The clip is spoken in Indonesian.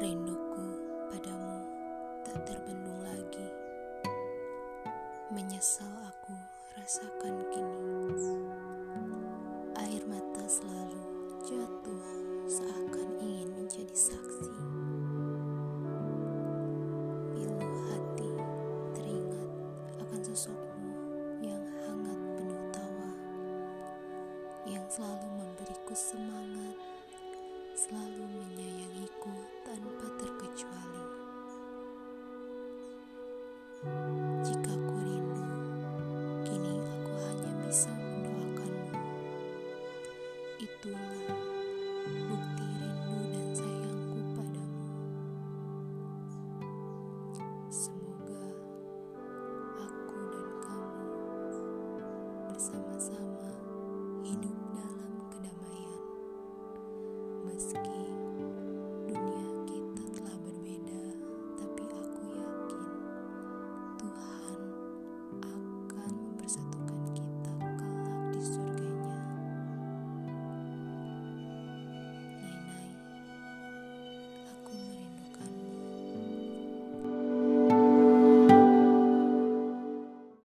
Rinduku padamu tak terbendung lagi. Menyesal aku rasakan kini. Air mata selalu jatuh seakan ingin menjadi saksi. Pilu hati teringat akan sosokmu yang hangat penuh tawa. Yang selalu memberiku semangat, selalu Jika ku rindu, kini aku hanya bisa mendoakanmu. Itulah bukti rindu dan sayangku padamu. Semoga aku dan kamu bersama-sama.